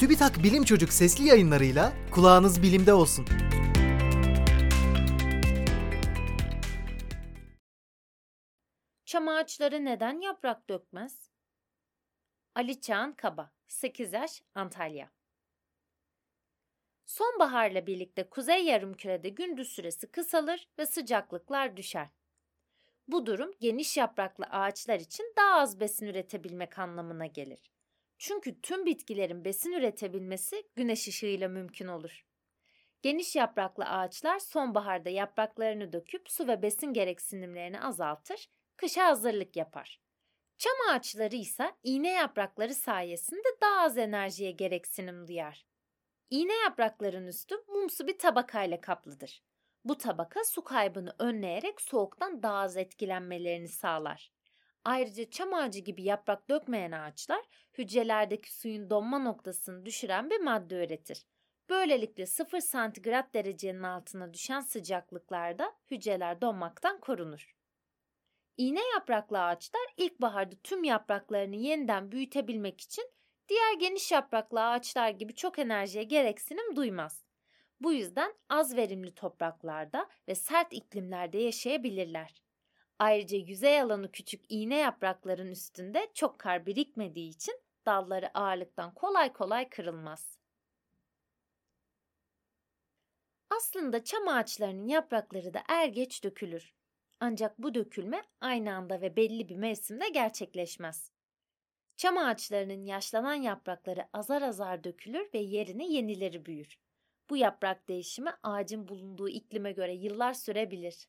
TÜBİTAK Bilim Çocuk sesli yayınlarıyla kulağınız bilimde olsun. Çam ağaçları neden yaprak dökmez? Ali Çağan Kaba, 8 yaş, Antalya. Sonbaharla birlikte kuzey yarımkürede gündüz süresi kısalır ve sıcaklıklar düşer. Bu durum geniş yapraklı ağaçlar için daha az besin üretebilmek anlamına gelir. Çünkü tüm bitkilerin besin üretebilmesi güneş ışığıyla mümkün olur. Geniş yapraklı ağaçlar sonbaharda yapraklarını döküp su ve besin gereksinimlerini azaltır, kışa hazırlık yapar. Çam ağaçları ise iğne yaprakları sayesinde daha az enerjiye gereksinim duyar. İğne yaprakların üstü mumsu bir tabakayla kaplıdır. Bu tabaka su kaybını önleyerek soğuktan daha az etkilenmelerini sağlar. Ayrıca çam ağacı gibi yaprak dökmeyen ağaçlar hücrelerdeki suyun donma noktasını düşüren bir madde üretir. Böylelikle 0 santigrat derecenin altına düşen sıcaklıklarda hücreler donmaktan korunur. İğne yapraklı ağaçlar ilkbaharda tüm yapraklarını yeniden büyütebilmek için diğer geniş yapraklı ağaçlar gibi çok enerjiye gereksinim duymaz. Bu yüzden az verimli topraklarda ve sert iklimlerde yaşayabilirler. Ayrıca yüzey alanı küçük iğne yaprakların üstünde çok kar birikmediği için dalları ağırlıktan kolay kolay kırılmaz. Aslında çam ağaçlarının yaprakları da er geç dökülür. Ancak bu dökülme aynı anda ve belli bir mevsimde gerçekleşmez. Çam ağaçlarının yaşlanan yaprakları azar azar dökülür ve yerine yenileri büyür. Bu yaprak değişimi ağacın bulunduğu iklime göre yıllar sürebilir.